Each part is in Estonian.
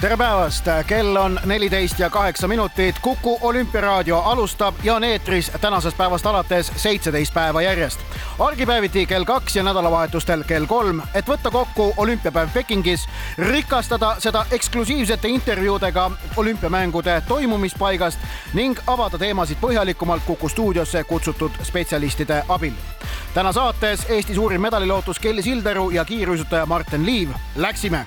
tere päevast, kell on neliteist ja kaheksa minutit. Kuku olümpiaraadio alustab ja on eetris tänasest päevast alates seitseteist päeva järjest. argipäeviti kell kaks ja nädalavahetustel kell kolm, et võtta kokku olümpiapäev Pekingis, rikastada seda eksklusiivsete intervjuudega olümpiamängude toimumispaigast ning avada teemasid põhjalikumalt Kuku stuudiosse kutsutud spetsialistide abil. täna saates Eesti suurim medalilootus Kelly Sildaru ja kiiruisutaja Martin Liiv. Läksime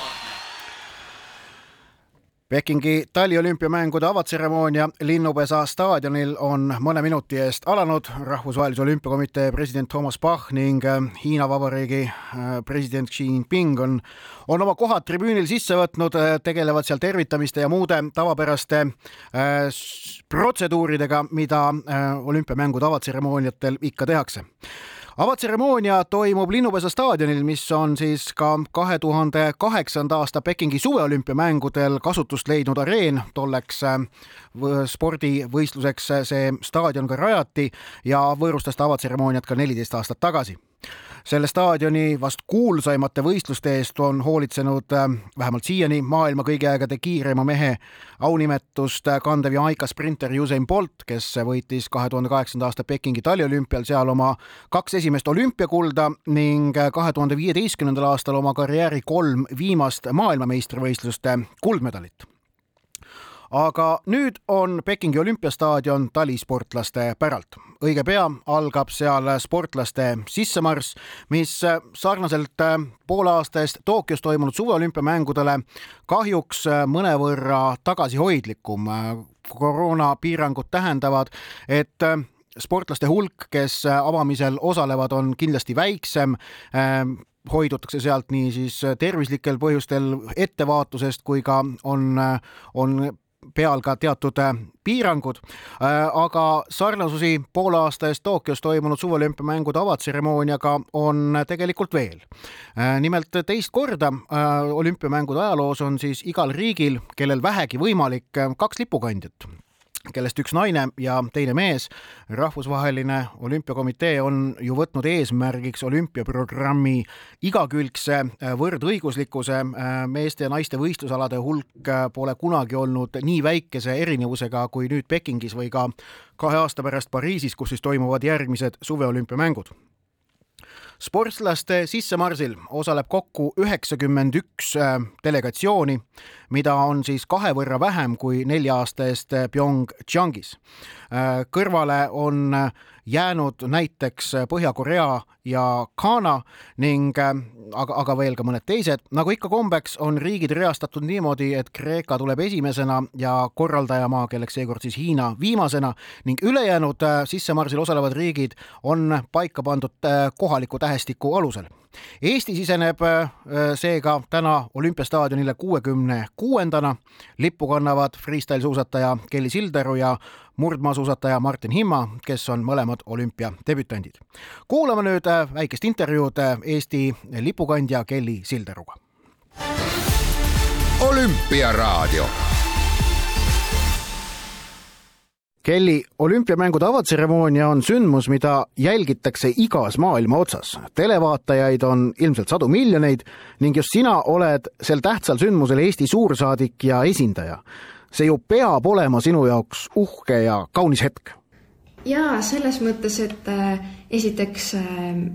Pekingi taliolümpiamängude avatseremoonia Linnupesa staadionil on mõne minuti eest alanud. rahvusvahelise olümpiakomitee president Thomas Bach ning äh, Hiina Vabariigi äh, president Xi Jinping on, on oma kohad tribüünil sisse võtnud, äh, tegelevad seal tervitamiste ja muude tavapäraste äh, protseduuridega, mida äh, olümpiamängude avatseremooniatel ikka tehakse avatseremoonia toimub Linnupesa staadionil, mis on siis ka kahe tuhande kaheksanda aasta Pekingi suveolümpiamängudel kasutust leidnud areen. tolleks äh, spordivõistluseks see staadion ka rajati ja võõrustas ta avatseremooniat ka neliteist aastat tagasi selle staadioni vast kuulsaimate võistluste eest on hoolitsenud äh, vähemalt siiani maailma kõigi aegade kiirema mehe aunimetust kandev Jamaica sprinter Usain Bolt, kes võitis kahe tuhande kaheksanda aasta Pekingi taliolümpial seal oma kaks esimest olümpiakulda ning kahe tuhande viieteistkümnendal aastal oma karjääri kolm viimast maailmameistrivõistluste kuldmedalit aga nüüd on Pekingi olümpiastaadion talisportlaste päralt. õige pea algab seal sportlaste sissemarss, mis sarnaselt poole aasta eest Tokyos toimunud suveolümpiamängudele kahjuks mõnevõrra tagasihoidlikum. koroonapiirangud tähendavad, et sportlaste hulk, kes avamisel osalevad, on kindlasti väiksem hoidutakse sealt nii siis tervislikel põhjustel ettevaatusest kui ka on, on peal ka teatud äh, piirangud, äh, aga sarnasusi poole aasta eest Tokyos toimunud suveolümpiamängude avatseremooniaga on tegelikult veel. Äh, nimelt teist korda olümpiamängude ajaloos on siis igal riigil, kellel vähegi võimalik, kaks lipukandjat kellest üks naine ja teine mees. rahvusvaheline olümpiakomitee on ju võtnud eesmärgiks olümpiaprogrammi igakülgse äh, võrdõiguslikkuse. Äh, meeste ja naiste võistlusalade hulk äh, pole kunagi olnud nii väikese erinevusega kui nüüd Pekingis või ka kahe aasta pärast Pariisis, kus siis toimuvad järgmised suveolümpiamängud sportlaste sissemarsil osaleb kokku üheksakümmend üks delegatsiooni, mida on siis kahe võrra vähem kui nelja aasta eest PyeongChangis. kõrvale on jäänud näiteks Põhja-Korea ja Ghana ning aga, aga veel ka mõned teised. nagu ikka kombeks, on riigid reastatud niimoodi, et Kreeka tuleb esimesena ja korraldajamaa, kelleks seekord siis Hiina, viimasena ning ülejäänud sissemarsil osalevad riigid on paika pandud kohaliku tähestiku alusel. Eesti siseneb seega täna olümpiastaadionile kuuekümne kuuendana. lippu kannavad freestyle suusataja Kelly Sildaru ja murdmaasuusataja Martin Himma, kes on mõlemad olümpiadebütandid. kuulame nüüd äh, väikest intervjuud äh, Eesti lipukandja Kelly Sildaruga. olümpiaraadio Kelly, olümpiamängude avatseremoonia on sündmus, mida jälgitakse igas maailma otsas. televaatajaid on ilmselt sadu miljoneid ning just sina oled sel tähtsal sündmusel Eesti suursaadik ja esindaja. see ju peab olema sinu jaoks uhke ja kaunis hetk. jaa, selles mõttes, et äh, esiteks äh,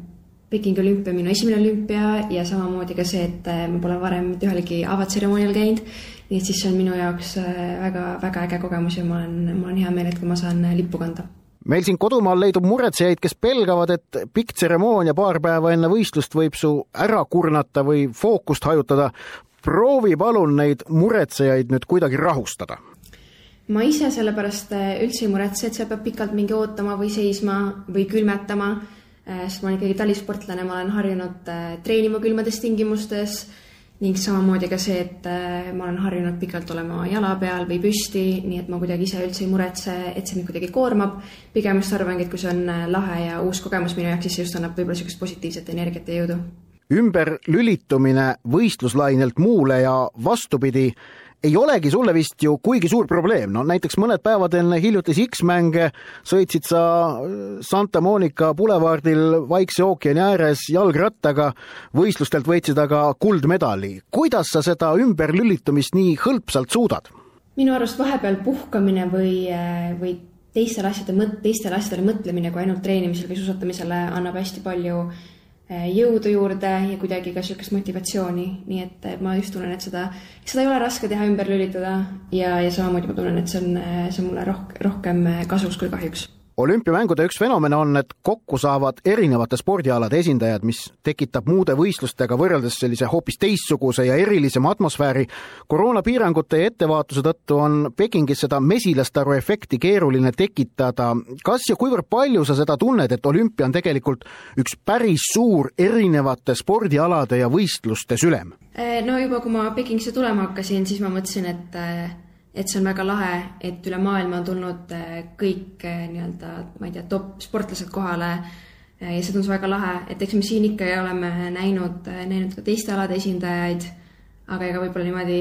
Pekingi olümpia on minu esimene olümpia ja samamoodi ka see, et äh, ma pole varem mitte ühelgi avatseremoonial käinud nii et siis see on minu jaoks väga-väga äh, äge kogemus ja ma olen, mul on hea meel, et kui ma saan äh, lippu kanda meil siin kodumaal leidub muretsejaid, kes pelgavad, et pikk tseremoonia paar päeva enne võistlust võib su ära kurnata või fookust hajutada. proovi palun neid muretsejaid nüüd kuidagi rahustada. ma ise sellepärast äh, üldse ei muretse, et seal peab pikalt mingi ootama või seisma või külmetama, sest ma olen ikkagi talisportlane, ma olen harjunud treenima külmades tingimustes ning samamoodi ka see, et äh, ma olen harjunud pikalt olema jala peal või püsti, nii et ma kuidagi ise üldse ei muretse, et see mind kuidagi koormab. pigem just arvangi, et kui see on äh, lahe ja uus kogemus minu jaoks, siis see just annab võib-olla niisugust positiivset energiat ja jõudu. ümberlülitumine võistluslainelt muule ja vastupidi ei olegi sulle vist ju kuigi suur probleem, no näiteks mõned päevad enne hiljutisi X-mänge sõitsid sa Santa Monica bulevardil Vaikse ookeani ääres jalgrattaga, võistlustelt võitsid aga kuldmedali. kuidas sa seda ümberlülitumist nii hõlpsalt suudad? minu arust vahepeal puhkamine või, või teistele asjade mõt-, teistele asjadele mõtlemine kui ainult treenimisel või suusatamisele annab hästi palju Eh, jõudu juurde ja kuidagi ka niisugust motivatsiooni, nii et ma just tunnen, et seda, seda ei ole raske teha ümber lülitada. Ja, ja samamoodi ma tunnen, et see on, see on mulle rohkem, rohkem kasuks kui kahjuks olümpiamängude üks fenomen on, et kokku saavad erinevate spordialade esindajad, mis tekitab muude võistlustega võrreldes sellise hoopis teistsuguse ja erilisema atmosfääri. koroonapiirangute ja ettevaatuse tõttu on Pekingis seda mesilastaru efekti keeruline tekitada. kas ja kuivõrd palju sa seda tunned, et olümpia on tegelikult üks päris suur erinevate spordialade ja võistluste sülem? no juba, kui ma Pekingisse tulema hakkasin, siis ma mõtlesin, et et see on väga lahe, et üle maailma on tulnud äh, kõik äh, nii-öelda, ma ei tea, top sportlased kohale. Äh, ja see tundus väga lahe, et eks me siin ikka oleme näinud, näinud ka teiste alade esindajaid, aga ega võib-olla niimoodi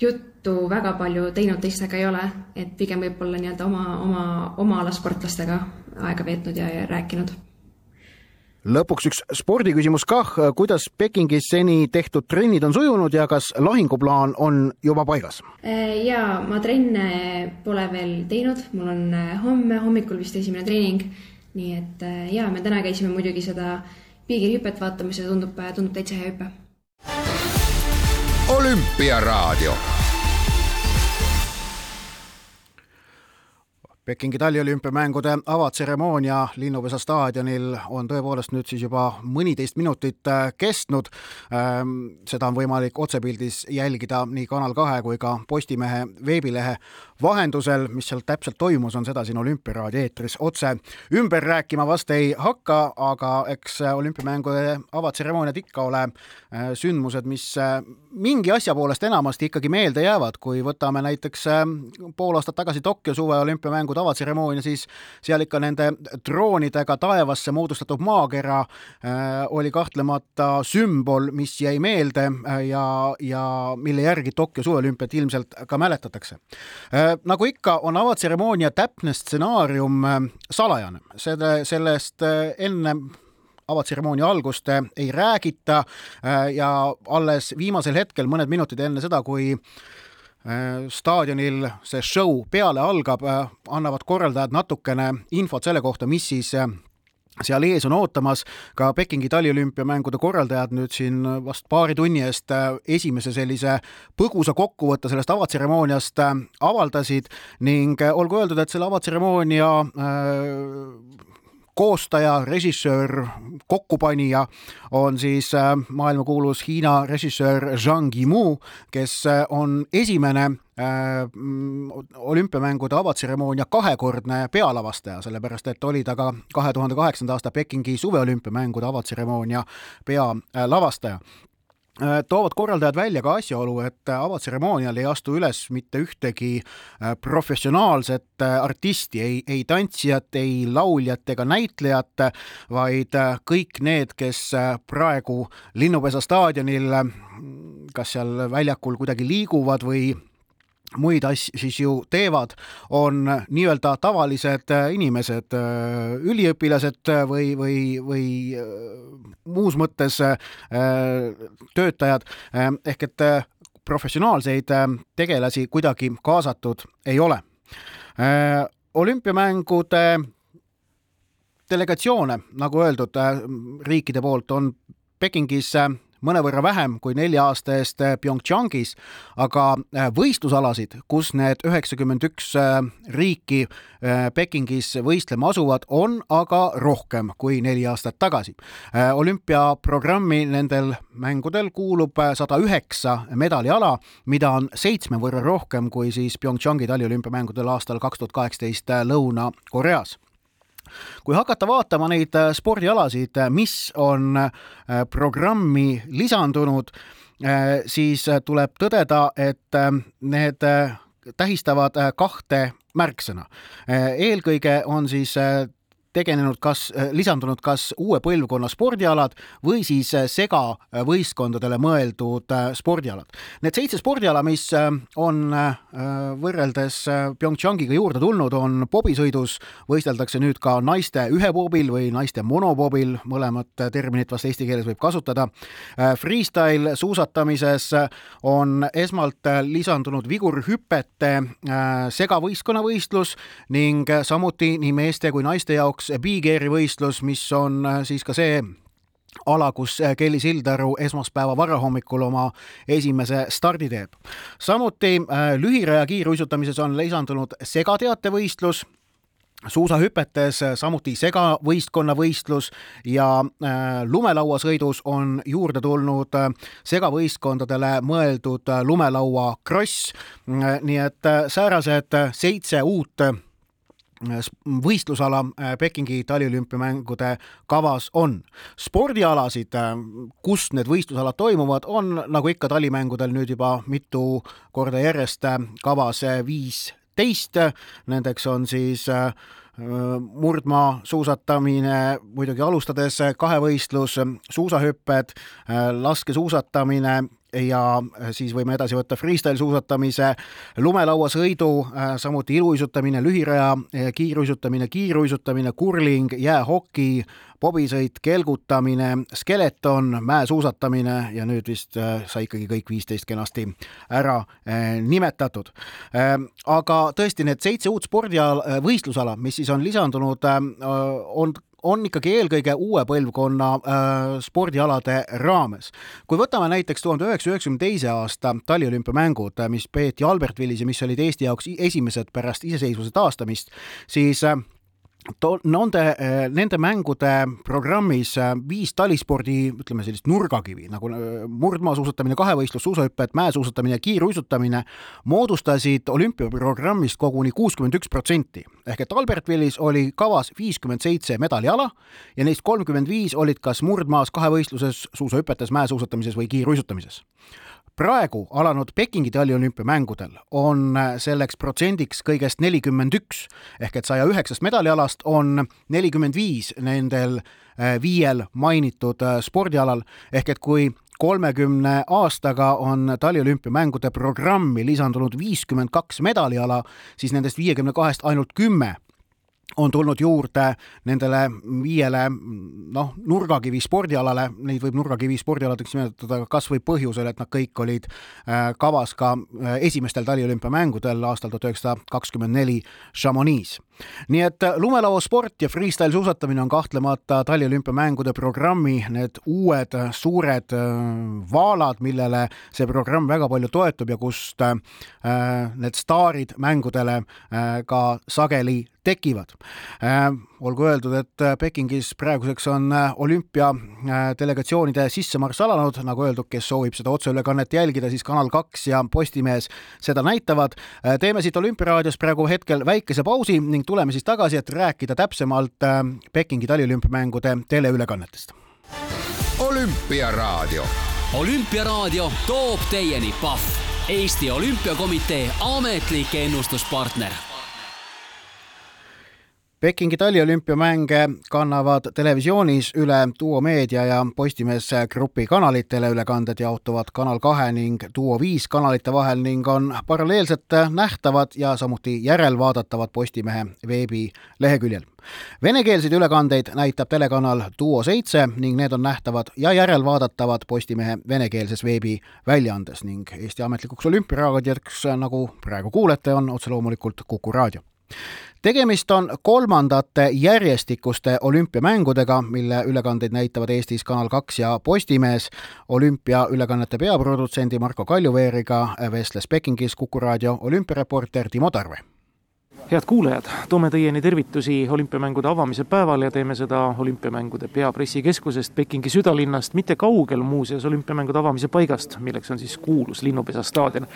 juttu väga palju teinud teistega ei ole, et pigem võib-olla nii-öelda oma, oma, oma ala sportlastega aega veetnud ja, ja rääkinud lõpuks üks spordiküsimus kah, kuidas Pekingis seni tehtud trennid on sujunud ja kas lahinguplaan on juba paigas? Äh, ja ma trenne pole veel teinud, mul on äh, homme hommikul vist esimene treening. nii et äh, ja me täna käisime muidugi seda piigirihüpet vaatamas ja tundub, tundub täitsa hea hüpe. olümpiaraadio Pekingi taliolümpiamängude avatseremoonia Linnupesa staadionil on tõepoolest nüüd siis juba mõniteist minutit äh, kestnud. Ähm, seda on võimalik otsepildis jälgida nii Kanal kahe kui ka Postimehe veebilehe vahendusel, mis seal täpselt toimus, on seda siin Olümpiaraadio eetris otse ümber rääkima vast ei hakka, aga eks olümpiamängude avatseremooniad ikka ole äh, sündmused, mis äh, mingi asja poolest enamasti ikkagi meelde jäävad, kui võtame näiteks äh, pool aastat tagasi Tokyo suve olümpiamängude avatseremoonia, siis seal ikka nende droonidega taevasse moodustatud maakera oli kahtlemata sümbol, mis jäi meelde ja, ja mille järgi Tokyo suveolümpiat ilmselt ka mäletatakse. Nagu ikka, on avatseremoonia täpne stsenaarium äh, salajane, selle, sellest äh, enne avatseremoonia algust äh, ei räägita ja alles viimasel hetkel, mõned minutid enne seda, kui staadionil see show peale algab, annavad korraldajad natukene infot selle kohta, mis siis seal ees on ootamas. Ka Pekingi taliolümpiamängude korraldajad nüüd siin vast paari tunni eest äh, esimese sellise põgusa kokkuvõtte sellest avatseremooniast äh, avaldasid ning äh, olgu öeldud, et selle avatseremoonia koostaja, režissöör, kokkupanija on siis maailmakuulus Hiina režissöör Zhang Yimou, kes on esimene Äh, olümpiamängude avatseremoonia kahekordne pealavastaja, sellepärast et oli ta ka kahe tuhande kaheksanda aasta Pekingi suveolümpiamängude avatseremoonia pealavastaja. äh, toovad korraldajad välja ka asjaolu, et avatseremoonial ei astu üles mitte ühtegi äh, professionaalset artisti, ei, ei tantsijat, ei lauljat ega näitlejat, vaid kõik need, kes praegu Linnupesa staadionil kas seal väljakul kuidagi liiguvad või muid asju siis ju teevad, on nii-öelda tavalised äh, inimesed, äh, üliõpilased või, või, või äh, muus mõttes töötajad, ehk et professionaalseid tegelasi kuidagi kaasatud ei ole. olümpiamängude delegatsioone, nagu öeldud, riikide poolt on Pekingis mõnevõrra vähem kui nelja aasta eest äh, PyeongChangis, aga äh, võistlusalasid, kus need üheksakümmend üks äh, riiki Pekingis võistlema asuvad, on aga rohkem kui neli aastat tagasi. olümpiaprogrammi nendel mängudel kuulub sada üheksa medaliala, mida on seitsme võrra rohkem kui siis PyeongChangi taliolümpiamängudel aastal kaks tuhat kaheksateist Lõuna-Koreas kui hakata vaatama neid äh, spordialasid, äh, mis on äh, programmi lisandunud, siis tuleb tõdeda, et need tähistavad kahte märksõna. eelkõige on siis tegenenud kas, lisandunud kas uue põlvkonna spordialad või siis segavõistkondadele mõeldud äh, spordialad. Need seitse spordiala, mis äh, on äh, võrreldes PyeongChangiga juurde tulnud, on pobisõidus võisteldakse nüüd ka naiste ühepobil või naiste monopobil, mõlemat terminit vast eesti keeles võib kasutada. Freestyle suusatamises on esmalt lisandunud vigurhüpete segavõistkonnavõistlus ning samuti nii meeste kui naiste jaoks jaoks Big Airi võistlus, mis on äh, siis ka see ala, kus äh, Kelly Sildaru esmaspäeva varahommikul oma esimese stardi teeb. samuti äh, lühiraja kiiruisutamises on lisandunud segateatevõistlus suusahüpetes samuti segavõistkonnavõistlus ja äh, lumelauasõidus on juurde tulnud segavõistkondadele mõeldud äh, lumelaua kross. nii et säärased seitse uut võistlusala äh, Pekingi taliolümpiamängude kavas on. spordialasid, äh, kus need võistlusalad toimuvad, on nagu ikka talimängudel nüüd juba mitu korda järjest äh, kavas viisteist. Nendeks on siis murdmaa suusatamine, muidugi alustades kahevõistlus, suusahüpped, laskesuusatamine ja äh, siis võime edasi võtta freestyle suusatamise, lumelauasõidu, äh, samuti iluuisutamine, lühiraja, äh, kiiruisutamine, kiiruisutamine, kurling, jäähoki, pobisõit, kelgutamine, skeleton, mäesuusatamine ja nüüd vist sai ikkagi kõik viisteist kenasti ära nimetatud. aga tõesti, need seitse uut spordiala, võistlusala, mis siis on lisandunud, on on ikkagi eelkõige uue põlvkonna äh, spordialade raames. kui võtame näiteks tuhande üheksasaja üheksakümne teise aasta taliolümpiamängud, mis peeti Albertvillis ja mis olid Eesti jaoks esimesed pärast iseseisvuse taastamist, siis äh, to-, nende, nende mängude programmis eh, viis talispordi, ütleme sellist nurgakivi nagu eh, murdmaasuusatamine, kahevõistlus, suusahüpped, mäesuusatamine kiiruisutamine moodustasid olümpiaprogrammist koguni kuuskümmend üks protsenti. ehk et Albertvillis oli kavas viiskümmend seitse medaliala ja neist kolmkümmend viis olid kas murdmaas, kahevõistluses, suusahüpetes, mäesuusatamises või kiiruisutamises praegu alanud Pekingi taliolümpiamängudel on selleks protsendiks kõigest nelikümmend üks. Ehk et saja üheksast medalialast on nelikümmend viis nendel äh, viiel mainitud äh, spordialal. Ehk et kui kolmekümne aastaga on taliolümpiamängude programmi lisandunud viiskümmend kaks medaliala, siis nendest viiekümne kahest ainult kümme on tulnud juurde nendele viiele noh, nurgakivi spordialale, neid võib nurgakivi spordialadeks nimetada kas või põhjusel, et nad kõik olid äh, kavas ka äh, esimestel taliolümpiamängudel aastal tuhat üheksasada kakskümmend neli Chamonix. Nii et äh, lumelauasport ja freestyle suusatamine on kahtlemata taliolümpiamängude programmi need uued suured vaalad, millele see programm väga palju toetub ja kust need staarid mängudele ka sageli tekivad. Äh, olgu öeldud, et äh, Pekingis praeguseks on äh, olümpiadelegatsioonide sissemarss alanud, nagu öeldud, kes soovib seda otseülekannet jälgida, siis Kanal kaks ja Postimees seda näitavad. teeme siit Olümpiaraadios praegu hetkel väikese pausi ning tuleme siis tagasi, et rääkida täpsemalt Pekingi taliolümpiamängude teleülekannetest. olümpiaraadio. olümpiaraadio toob teieni Pahv, Eesti Olümpiakomitee ametlik ennustuspartner Pekingi taliolümpiamänge kannavad televisioonis üle Duo Meedia ja Postimees Grupi kanalid, teleülekanded jaotuvad Kanal kahe ning Duo viis kanalite vahel ning on paralleelselt nähtavad ja samuti järelvaadatavad Postimehe veebileheküljel. Venekeelseid ülekandeid näitab telekanal Duo seitse ning need on nähtavad ja järelvaadatavad Postimehe venekeelses veebiväljaandes ning Eesti ametlikuks olümpiaraadioks, nagu praegu kuulete, on otse loomulikult Kuku raadio tegemist on kolmandate järjestikuste olümpiamängudega, mille ülekandeid näitavad Eestis Kanal kaks ja Postimees. olümpiaülekannete peaprodutsendi Marko Kaljuveeriga vestles Pekingis Kuku raadio olümpiareporter Timo Tarve head kuulajad, toome teieni tervitusi olümpiamängude avamise päeval ja teeme seda olümpiamängude peapressikeskusest Pekingi südalinnast, mitte kaugel muuseas olümpiamängude avamise paigast, milleks on siis kuulus Linnupesa staadion.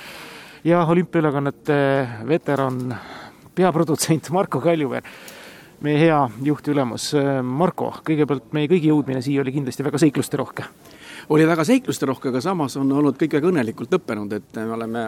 ja olümpiaülekannete veteran peaprodutsent Marko Kaljuveer, meie hea juhtülemus. Marko, kõigepealt meie kõigi jõudmine siia oli kindlasti väga seiklusterohke oli väga seiklusterohke, aga samas on olnud kõik väga õnnelikult lõppenud, et me oleme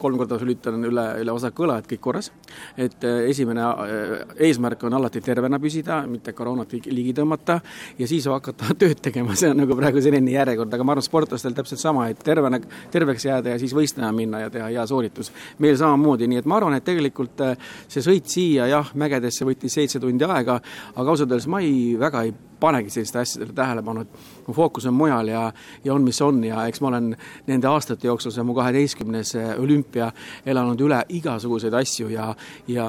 kolm korda sülitan üle, üle osaku õla, et kõik korras. et äh, esimene äh, eesmärk on alati tervena püsida, mitte koroonat ligi tõmmata ja siis hakata tööd tegema, see on nagu praegu selline järjekord, aga ma arvan, sportlastel täpselt sama, et tervena, terveks jääda ja siis võistlema minna ja teha hea sooritus. meil samamoodi, nii et ma arvan, et tegelikult äh, see sõit siia jah, mägedesse võttis seitse tundi aega, aga ausalt öeldes ma ei, väga ei panegi selliste asjadele tähelepanu, et mu fookus on mujal ja, ja on, mis on. Ja eks ma olen nende aastate jooksul, see on mu kaheteistkümnes eh, olümpia, elanud üle igasuguseid asju ja, ja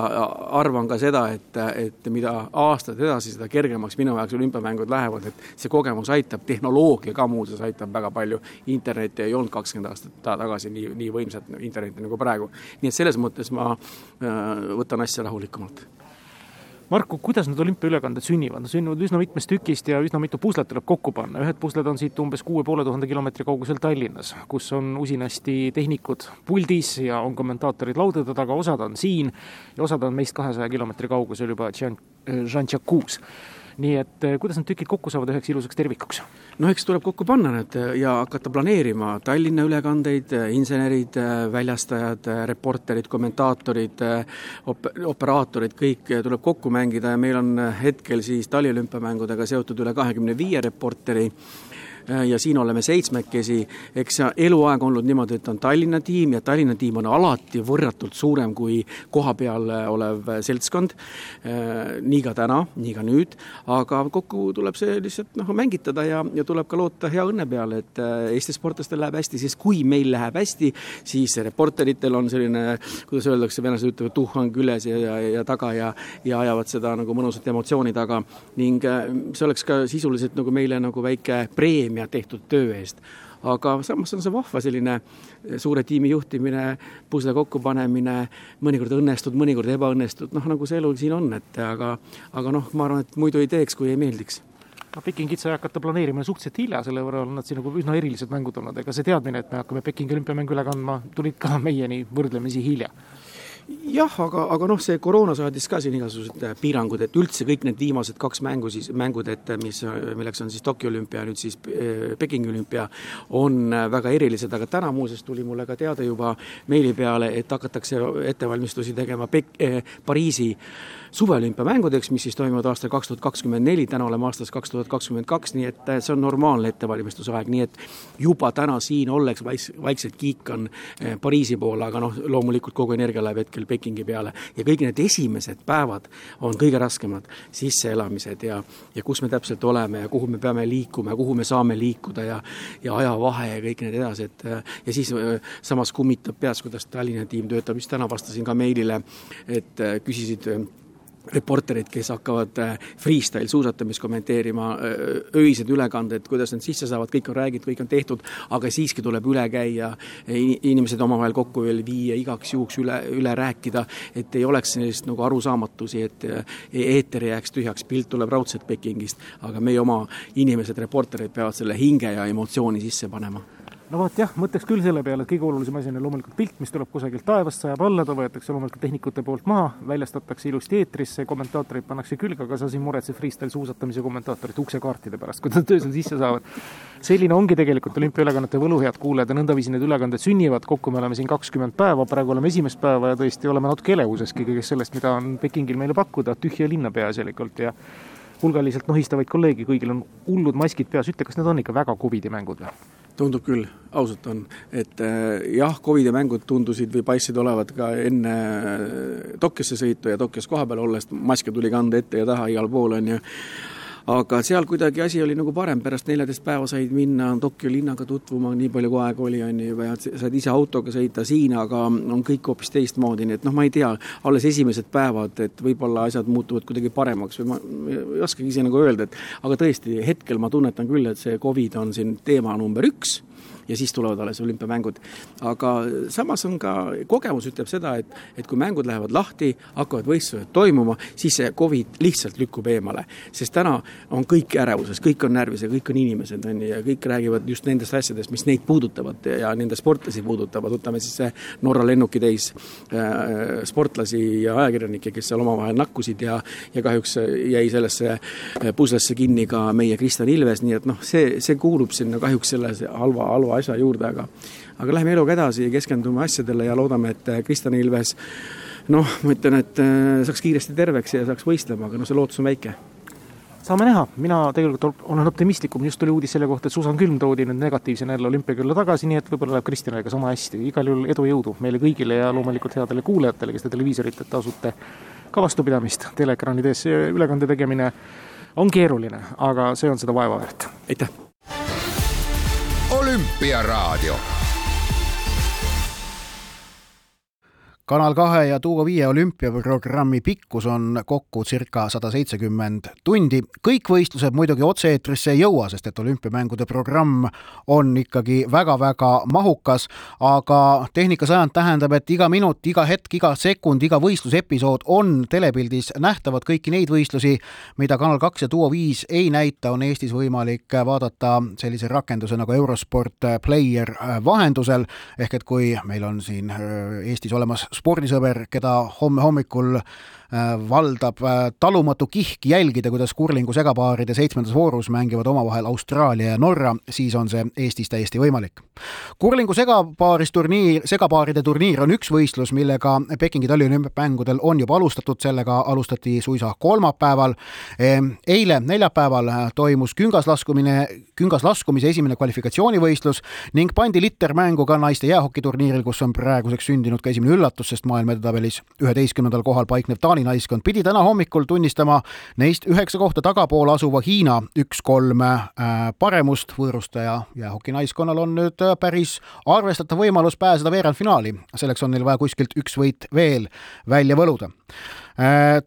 arvan ka seda, et, et mida aastad edasi, seda kergemaks minu jaoks olümpiamängud lähevad, et see kogemus aitab, tehnoloogia ka muuseas aitab väga palju, internetti ei olnud kakskümmend aastat tagasi nii, nii võimsat internetti nagu praegu. nii et selles mõttes ma äh, võtan asja rahulikumalt Marku, kuidas need olümpiaülekanded sünnivad, nad sünnivad üsna mitmest tükist ja üsna mitu puslet tuleb kokku panna, ühed pusled on siit umbes kuue poole tuhande kilomeetri kaugusel Tallinnas, kus on usinasti tehnikud puldis ja on kommentaatorid laudade taga, osad on siin ja osad on meist kahesaja kilomeetri kaugusel juba Jean-Jacques nii et eh, kuidas need tükid kokku saavad üheks ilusaks tervikuks? no eks tuleb kokku panna need eh, ja hakata planeerima Tallinna ülekandeid, eh, insenerid, väljastajad, reporterid, kommentaatorid, op-, operaatorid, kõik tuleb kokku mängida ja meil on hetkel siis taliolümpiamängudega seotud üle kahekümne viie reporteri ja siin oleme seitsmekesi, eks see eluaeg olnud niimoodi, et on Tallinna tiim ja Tallinna tiim on alati võrratult suurem kui kohapeal olev seltskond, äh, nii ka täna, nii ka nüüd, aga kokku tuleb see lihtsalt noh, mängitada ja, ja tuleb ka loota hea õnne peale, et äh, Eesti sportlastel läheb hästi, sest kui meil läheb hästi, siis reporteritel on selline, kuidas öeldakse, venelased ütlevad, tuhhang üles ja, ja, ja taga ja ja ajavad seda nagu mõnusat emotsiooni taga. Ning see oleks ka sisuliselt nagu meile nagu väike preemia, ja tehtud töö eest. aga samas on see vahva selline suure tiimi juhtimine, pusle kokkupanemine, mõnikord õnnestud, mõnikord ebaõnnestud, noh, nagu see elu siin on, et aga, aga noh, ma arvan, et muidu ei teeks, kui ei meeldiks. No Pekingit sai hakata planeerima suhteliselt hilja, selle võrra on nad siin nagu üsna erilised mängud olnud, ega see teadmine, et me hakkame Pekingi olümpiamängu üle kandma, tulid ka meieni võrdlemisi hilja jah, aga, aga noh, see koroona saadis ka siin igasugused äh, piirangud, et üldse kõik need viimased kaks mängu siis, mängud, et äh, mis, milleks on siis Tokyo olümpia, nüüd siis äh, Pekingi olümpia, on väga erilised, aga täna muuseas tuli mulle ka teade juba meili peale, et hakatakse ettevalmistusi tegema Pek-, eh, Pariisi suveolümpiamängudeks, mis siis toimuvad aastal kaks tuhat kakskümmend neli, täna oleme aastas kaks tuhat kakskümmend kaks, nii et see on normaalne ettevalmistusaeg, nii et juba täna siin olles vaiks-, vaikselt kiikan Pariisi poole, aga noh, loomulikult kogu energia läheb hetkel hetkel Pekingi peale ja kõik need esimesed päevad on kõige raskemad, sisseelamised ja, ja kus me täpselt oleme ja kuhu me peame liikuma ja kuhu me saame liikuda ja ja ajavahe ja kõik need edasi, et ja siis samas kummitab peas, kuidas Tallinna tiim töötab, just täna vastasin ka meilile, et küsisid reporterid, kes hakkavad äh, freestyle suusatamist kommenteerima, äh, öised ülekanded, kuidas nad sisse saavad, kõik on räägitud, kõik on tehtud, aga siiski tuleb üle käia, inimesed omavahel kokku veel viia, igaks juhuks üle, üle rääkida, et ei oleks sellist nagu arusaamatusi, et äh, eeter jääks tühjaks, pilt tuleb raudselt Pekingist, aga meie oma inimesed, reporterid peavad selle hinge ja emotsiooni sisse panema no vot jah, mõtleks küll selle peale, et kõige olulisem asi on loomulikult pilt, mis tuleb kusagilt taevast, sajab alla, ta võetakse loomulikult tehnikute poolt maha, väljastatakse ilusti eetrisse, kommentaatorid pannakse külge, aga sa siin muretsed freestyle suusatamise kommentaatorite uksekaartide pärast, kui nad öösel sisse saavad. selline ongi tegelikult olümpiaülekannete võlu, head kuulajad, ja nõndaviisi need ülekanded sünnivad, kokku me oleme siin kakskümmend päeva, praegu oleme esimest päeva ja tõesti oleme natuke elevuseski kõigest sellest, mida on Pekingil meile pakkuda, tühja linna peaasjalikult ja hulgaliselt nohistavaid kolleege, kõigil on hullud maskid peas, ütle, kas need on ikka väga Covidi mängud või? Tundub küll, ausalt on, et äh, jah, Covidi mängud tundusid või paistsid olevat ka enne äh, Tokyosse sõitu ja Tokyos kohapeal olles, maske tuli kanda ette ja taha igal pool, on ju aga seal kuidagi asi oli nagu parem, pärast neljateist päeva said minna Tokyo linnaga tutvuma, nii palju kui aega oli, on ju, ja said ise autoga sõita siin, aga on kõik hoopis teistmoodi, nii et noh, ma ei tea, alles esimesed päevad, et võib-olla asjad muutuvad kuidagi paremaks või ma ei oskagi ise nagu öelda, et aga tõesti, hetkel ma tunnetan küll, et see Covid on siin teema number üks ja siis tulevad alles olümpiamängud. aga samas on ka, kogemus ütleb seda, et, et kui mängud lähevad lahti, hakkavad võistlused toimuma, siis see Covid lihtsalt lükkub eemale. sest täna on kõik ärevuses, kõik on närvis ja kõik on inimesed, on ju, ja kõik räägivad just nendest asjadest, mis neid puudutavad ja nende sportlasi puudutavad, võtame siis see Norra lennukitäis äh, sportlasi ja ajakirjanikke, kes seal omavahel nakkusid ja ja kahjuks jäi sellesse äh, puslesse kinni ka meie Kristjan Ilves, nii et noh, see, see kuulub sinna kahjuks selle halva, halva asja juurde, aga aga läheme eluga edasi, keskendume asjadele ja loodame, et äh, Kristjan Ilves noh, ma ütlen, et äh, saaks kiiresti terveks ja saaks võistlema, aga noh, see lootus on väike. Saame näha, mina tegelikult olen optimistlikum, just tuli uudis selle kohta, et Susan Külm toodi nüüd negatiivsena jälle olümpiakülla tagasi, nii et võib-olla läheb Kristjanile ka sama hästi, igal juhul edu, jõudu meile kõigile ja loomulikult headele kuulajatele, kes te televiisoriteta asute ka vastupidamist, teleekraanide ees see ülekande tegemine on keeruline, aga see on seda vaeva väärt, aitäh! Olümpiaraadio kanal kahe ja Tuuo viie olümpiaprogrammi pikkus on kokku circa sada seitsekümmend tundi. kõik võistlused muidugi otse-eetrisse ei jõua, sest et olümpiamängude programm on ikkagi väga-väga mahukas, aga Tehnikasajand tähendab, et iga minut, iga hetk, iga sekund, iga võistlusepisood on telepildis nähtavad, kõiki neid võistlusi, mida Kanal kaks ja Duo viis ei näita, on Eestis võimalik vaadata sellise rakenduse nagu Eurosport Player vahendusel, ehk et kui meil on siin Eestis olemas spordisõber, keda homme hommikul valdab äh, talumatu kihk jälgida, kuidas kurlingu segapaaride seitsmendas voorus mängivad omavahel Austraalia ja Norra, siis on see Eestis täiesti võimalik. kurlingu segapaaris turniir, segapaaride turniir on üks võistlus, millega Pekingi talliolümpiamängudel on juba alustatud, sellega alustati suisa kolmapäeval. Ehm, eile, neljapäeval toimus küngaslaskumine, küngaslaskumise esimene kvalifikatsioonivõistlus ning pandi liter mängu ka naiste jäähokiturniiril, kus on praeguseks sündinud ka esimene üllatus, sest maailma edetabelis üheteistkümnendal kohal paiknev Taani Taani naiskond pidi täna hommikul tunnistama neist üheksa kohta tagapool asuva Hiina üks-kolm äh, paremust. võõrustaja jäähoki naiskonnal on nüüd päris arvestatav võimalus pääseda veerandfinaali. selleks on neil vaja kuskilt üks võit veel välja võluda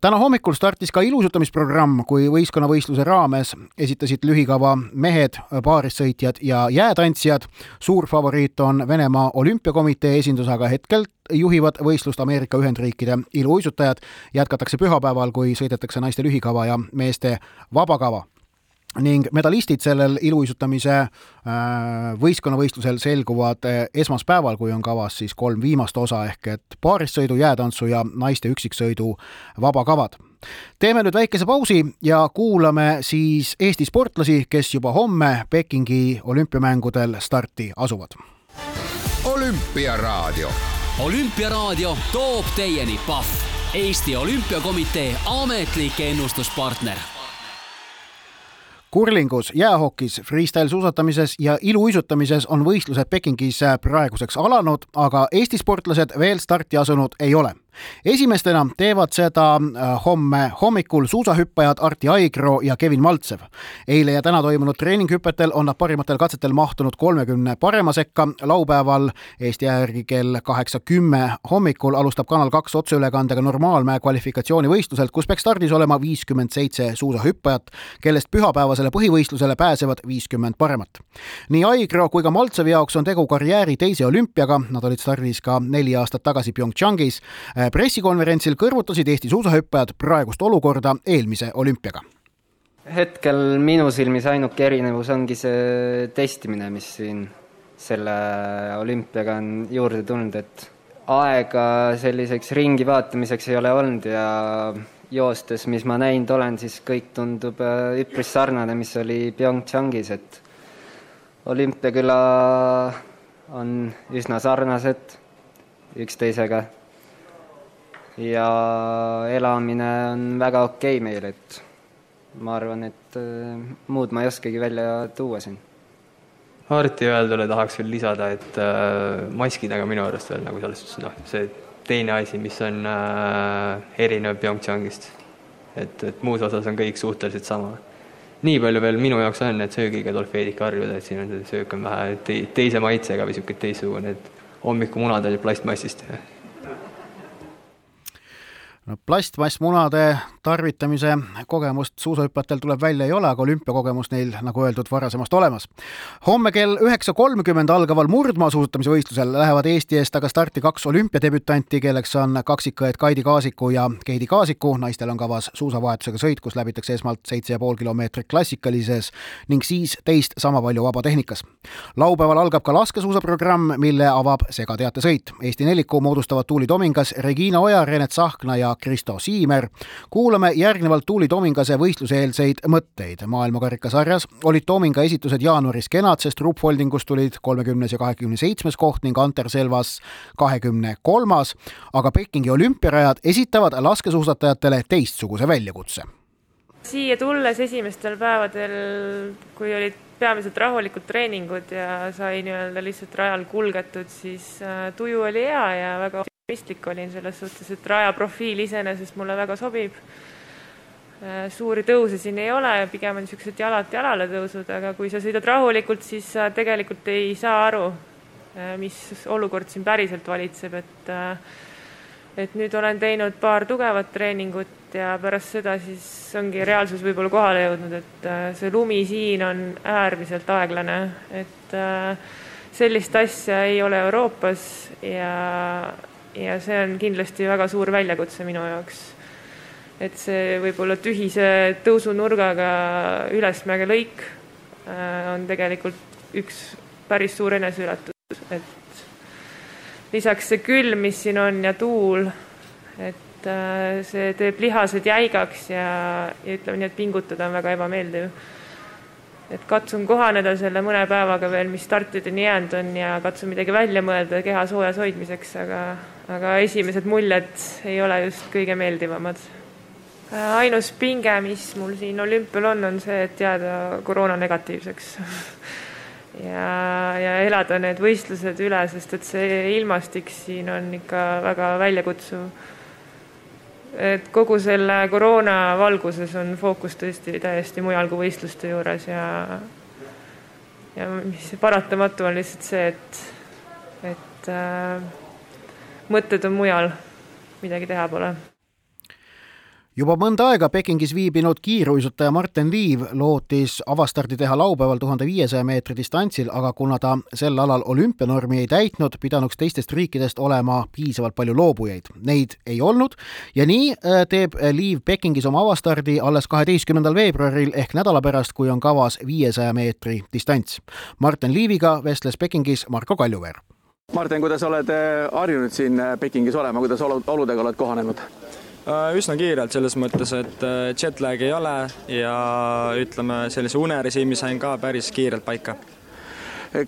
täna hommikul startis ka ilusutamisprogramm, kui võistkonnavõistluse raames esitasid lühikava mehed, paarissõitjad ja jäätantsijad. suur favoriit on Venemaa olümpiakomitee esindus, aga hetkel juhivad võistlust Ameerika Ühendriikide iluuisutajad. jätkatakse pühapäeval, kui sõidetakse naiste lühikava ja meeste vabakava ning medalistid sellel iluuisutamise äh, võistkonnavõistlusel selguvad äh, esmaspäeval, kui on kavas siis kolm viimast osa ehk et paarissõidu, jäätantsu ja naiste üksiksõidu vabakavad. teeme nüüd väikese pausi ja kuulame siis Eesti sportlasi, kes juba homme Pekingi olümpiamängudel starti asuvad. olümpiaraadio olümpiaraadio toob teieni Pahv, Eesti Olümpiakomitee ametlik ennustuspartner kurlingus, jäähokis, freestyle suusatamises ja iluuisutamises on võistlused Pekingis praeguseks alanud, aga Eesti sportlased veel starti asunud ei ole esimestena teevad seda äh, homme hommikul suusahüppajad Arti Aigro ja Kevin Maltsev. eile ja täna toimunud treeninghüpetel on nad parimatel katsetel mahtunud kolmekümne parema sekka. laupäeval Eesti aja järgi kell kaheksa kümme hommikul alustab Kanal kaks otseülekandega normaalmäe kvalifikatsioonivõistluselt, kus peaks stardis olema viiskümmend seitse suusahüppajat, kellest pühapäevasele põhivõistlusele pääsevad viiskümmend paremat. nii Aigro kui ka Maltsevi jaoks on tegu karjääri teise olümpiaga, nad olid stardis ka neli aastat tagasi PyeongChangis pressikonverentsil kõrvutasid Eesti suusahüppajad praegust olukorda eelmise olümpiaga. hetkel minu silmis ainuke erinevus ongi see testimine, mis siin selle olümpiaga on juurde tulnud, et aega selliseks ringi vaatamiseks ei ole olnud ja joostes, mis ma näinud olen, siis kõik tundub äh, üpris sarnane, mis oli PyeongChangis, et olümpiaküla on üsna sarnased üksteisega ja elamine on väga okei okay meil, et ma arvan, et äh, muud ma ei oskagi välja tuua siin. Harti öeldule tahaks veel lisada, et äh, maskidega minu arust veel nagu selles suhtes noh, see teine asi, mis on äh, erinev PyeongChangist. et, et muus osas on kõik suhteliselt sama. nii palju veel minu jaoks on, et söögiga tuleb veidike harjuda, et siin on see söök on vähe te teise maitsega või niisugune teistsugune, et hommikumunad olid plastmassist no plastmassmunade tarvitamise kogemust suusahüppajatel tuleb välja ei ole, aga olümpiakogemus neil, nagu öeldud, varasemast olemas. homme kell üheksa kolmkümmend algaval murdmaasuusatamise võistlusel lähevad Eesti eest aga starti kaks olümpiadebütanti, kelleks on kaksikõed Kaidi Kaasiku ja Keidi Kaasiku. naistel on kavas suusavahetusega sõit, kus läbitakse esmalt seitse ja pool kilomeetrit klassikalises ning siis teist sama palju vabatehnikas. laupäeval algab ka laskesuusaprogramm, mille avab segateatesõit. Eesti neliku moodustavad Tuuli Tomingas, Regina Oja, Renet Sahkna ja Kristo Siimer. kuulame järgnevalt Tuuli Tomingase võistluseelseid mõtteid. maailmakarikasarjas olid Tominga esitused jaanuaris kenad, sest Rupp Holdingus tulid kolmekümnes ja kahekümne seitsmes koht ning Anter Selvas kahekümne kolmas, aga Pekingi olümpiarajad esitavad laskesuusatajatele teistsuguse väljakutse siia tulles esimestel päevadel, kui olid peamiselt rahulikud treeningud ja sai nii-öelda lihtsalt rajal kulgetud, siis äh, tuju oli hea ja väga optimistlik olin selles suhtes, et raja profiil iseenesest mulle väga sobib. Äh, suuri tõuse siin ei ole, pigem on niisugused jalalt jalale tõusud, aga kui sa sõidad rahulikult, siis sa tegelikult ei saa aru, äh, mis olukord siin päriselt valitseb, et et nüüd olen teinud paar tugevat treeningut ja pärast seda siis ongi reaalsus võib-olla kohale jõudnud, et äh, see lumi siin on äärmiselt aeglane, et äh, sellist asja ei ole Euroopas ja, ja see on kindlasti väga suur väljakutse minu jaoks. et see võib-olla tühise tõusunurgaga ülesmäge lõik äh, on tegelikult üks päris suur eneseületus, et lisaks see külm, mis siin on ja tuul, et äh, see teeb lihased jäigaks ja, ja ütleme nii, et pingutada on väga ebameeldiv. et katsun kohaneda selle mõne päevaga veel, mis startideni jäänud on ja katsun midagi välja mõelda keha soojas hoidmiseks, aga, aga esimesed muljed ei ole just kõige meeldivamad. Ainus pinge, mis mul siin olümpial on, on see, et jääda koroona negatiivseks ja, ja elada need võistlused üle, sest et see ilmastik siin on ikka väga väljakutsuv. et kogu selle koroona valguses on fookus tõesti täiesti mujal kui võistluste juures ja ja mis paratamatu on lihtsalt see, et, et äh, mõtted on mujal, midagi teha pole juba mõnda aega Pekingis viibinud kiiruisutaja Martin Liiv lootis avastardi teha laupäeval tuhande viiesaja meetri distantsil, aga kuna ta sel alal olümpianormi ei täitnud, pidanuks teistest riikidest olema piisavalt palju loobujaid. Neid ei olnud ja nii äh, teeb Liiv Pekingis oma avastardi alles kaheteistkümnendal veebruaril ehk nädala pärast, kui on kavas viiesaja meetri distants. Martin Liiviga vestles Pekingis Marko Kaljuveer. Martin, kuidas oled äh, harjunud siin äh, Pekingis olema, kuidas oludega oled kohanenud? Äh, üsna kiirelt selles mõttes, et äh, jetlag ei ole ja ütleme, sellise unerežiimi sain ka päris kiirelt paika.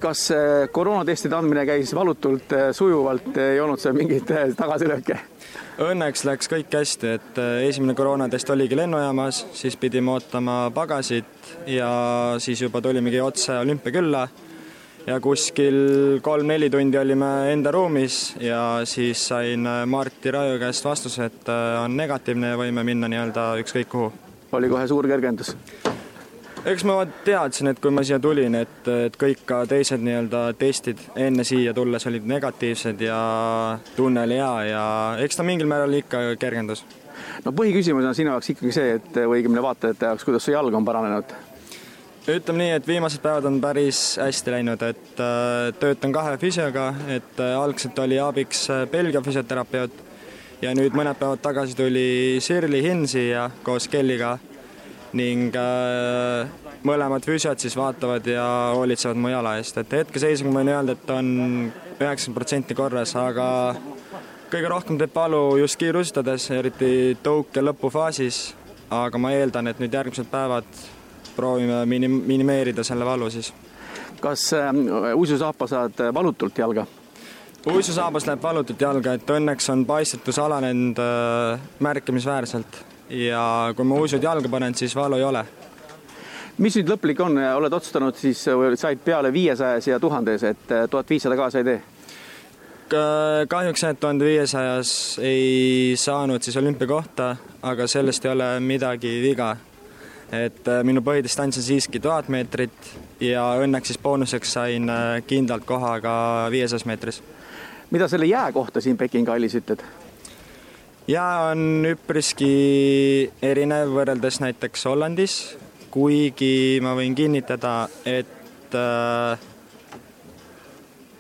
kas koroonatestide andmine käis valutult, sujuvalt, ei olnud seal mingeid tagasilööke? Õnneks läks kõik hästi, et esimene koroonatest oligi lennujaamas, siis pidime ootama pagasit ja siis juba tulimegi otse olümpiakülla ja kuskil kolm-neli tundi olime enda ruumis ja siis sain äh, Marti Raju käest vastuse, et äh, on negatiivne ja võime minna nii-öelda ükskõik kuhu. oli kohe suur kergendus? eks ma teadsin, et kui ma siia tulin, et, et kõik ka teised nii-öelda testid enne siia tulles olid negatiivsed ja tunne oli hea ja eks ta mingil määral ikka kergendus. no põhiküsimus on sinu jaoks ikkagi see, et või õigemini vaatajate jaoks, kuidas su jalg on paranenud ütleme nii, et viimased päevad on päris hästi läinud, et äh, töötan kahe füsioga, et äh, algselt oli abiks äh, Belgia füsioterapeut ja nüüd mõned päevad tagasi tuli Shirley Hinn siia koos Kelliga ning mõlemad füsiod siis vaatavad ja hoolitsevad mu jala eest, et hetkeseisuga ma võin öelda, et on üheksakümmend protsenti korras, aga kõige rohkem teeb valu just kiirustades, eriti tõuke lõpufaasis, aga ma eeldan, et nüüd järgmised päevad proovime minim-, minimeerida selle valu siis. kas äh, uisusaapa saad valutult jalga? uisusaabas läheb valutult jalga, et õnneks on paistetus alanenud äh, märkimisväärselt ja kui ma uisud jalga panen, siis valu ei ole. mis nüüd lõplik on, oled otsustanud siis said peale viiesajas ja tuhandes, et äh, tuhat viissada kaasa ei tee? kahjuks jah, et tuhande viiesajas ei saanud siis olümpiakohta, aga sellest ei ole midagi viga et äh, minu põhidistants on siiski tuhat meetrit ja õnneks siis boonuseks sain äh, kindlalt koha ka viiesajas meetris. mida selle jää kohta siin Pekingi hallis ütled? jää on üpriski erinev võrreldes näiteks Hollandis, kuigi ma võin kinnitada, et äh,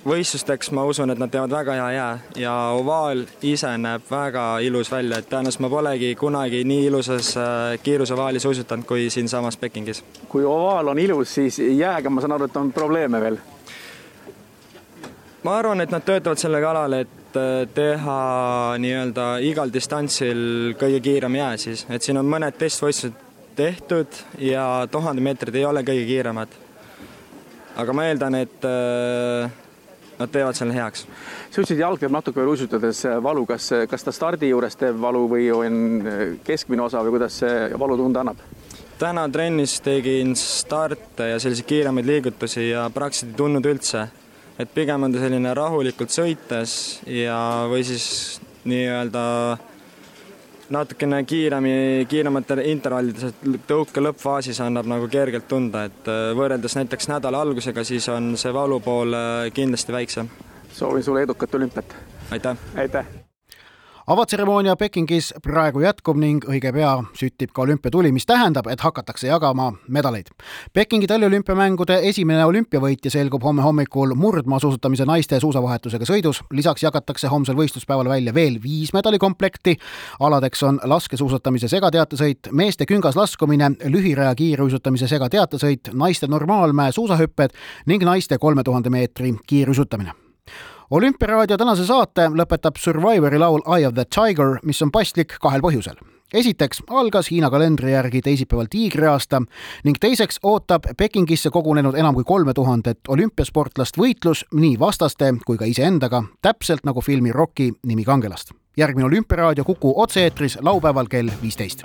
võistlusteks ma usun, et nad teevad väga hea jää ja ovaal ise näeb väga ilus välja, et tõenäoliselt ma polegi kunagi nii ilusas äh, kiirusovaalis uisutanud kui siinsamas Pekingis. kui ovaal on ilus, siis jääga ma saan aru, et on probleeme veel? ma arvan, et nad töötavad selle kallal, et äh, teha nii-öelda igal distantsil kõige kiirem jää siis, et siin on mõned testvõistlused tehtud ja tuhande meetrid ei ole kõige kiiremad. aga ma eeldan, et äh, nad teevad selle heaks. sa ütlesid, jalg teeb natuke veel uisutades valu, kas, kas ta stardi juures teeb valu või on keskmine osa või kuidas see valu tunda annab? täna trennis tegin starte ja selliseid kiiremaid liigutusi ja praktiliselt ei tundnud üldse. et pigem on ta selline rahulikult sõites ja, või siis nii-öelda natukene kiiremini, kiirematel intervallides, et tõuke lõppfaasis annab nagu kergelt tunda, et äh, võrreldes näiteks nädala algusega, siis on see valupool äh, kindlasti väiksem. soovin sulle edukat olümpiat! aitäh! aitäh! Avatseremoonia Pekingis praegu jätkub ning õige pea süttib ka olümpiatuli, mis tähendab, et hakatakse jagama medaleid. Pekingi taliolümpiamängude esimene olümpiavõitja selgub homme hommikul murdmaasuusatamise naiste suusavahetusega sõidus. lisaks jagatakse homsel võistluspäeval välja veel viis medalikomplekti. aladeks on laskesuusatamise segateatesõit, meeste küngaslaskumine, lühiraja kiiruisutamise segateatesõit, naiste normaalmäe suusahüpped ning naiste kolme tuhande meetri kiiruisutamine olümpiaraadio tänase saate lõpetab Survivori laul Eye of the Tiger, mis on paslik kahel põhjusel. esiteks algas Hiina kalendri järgi teisipäeval tiigriaasta ning teiseks ootab Pekingisse kogunenud enam kui kolme tuhandet olümpiasportlast võitlus nii vastaste kui ka iseendaga, täpselt nagu filmi Rocky nimi kangelast. järgmine Olümpiaraadio Kuku otse-eetris laupäeval kell viisteist.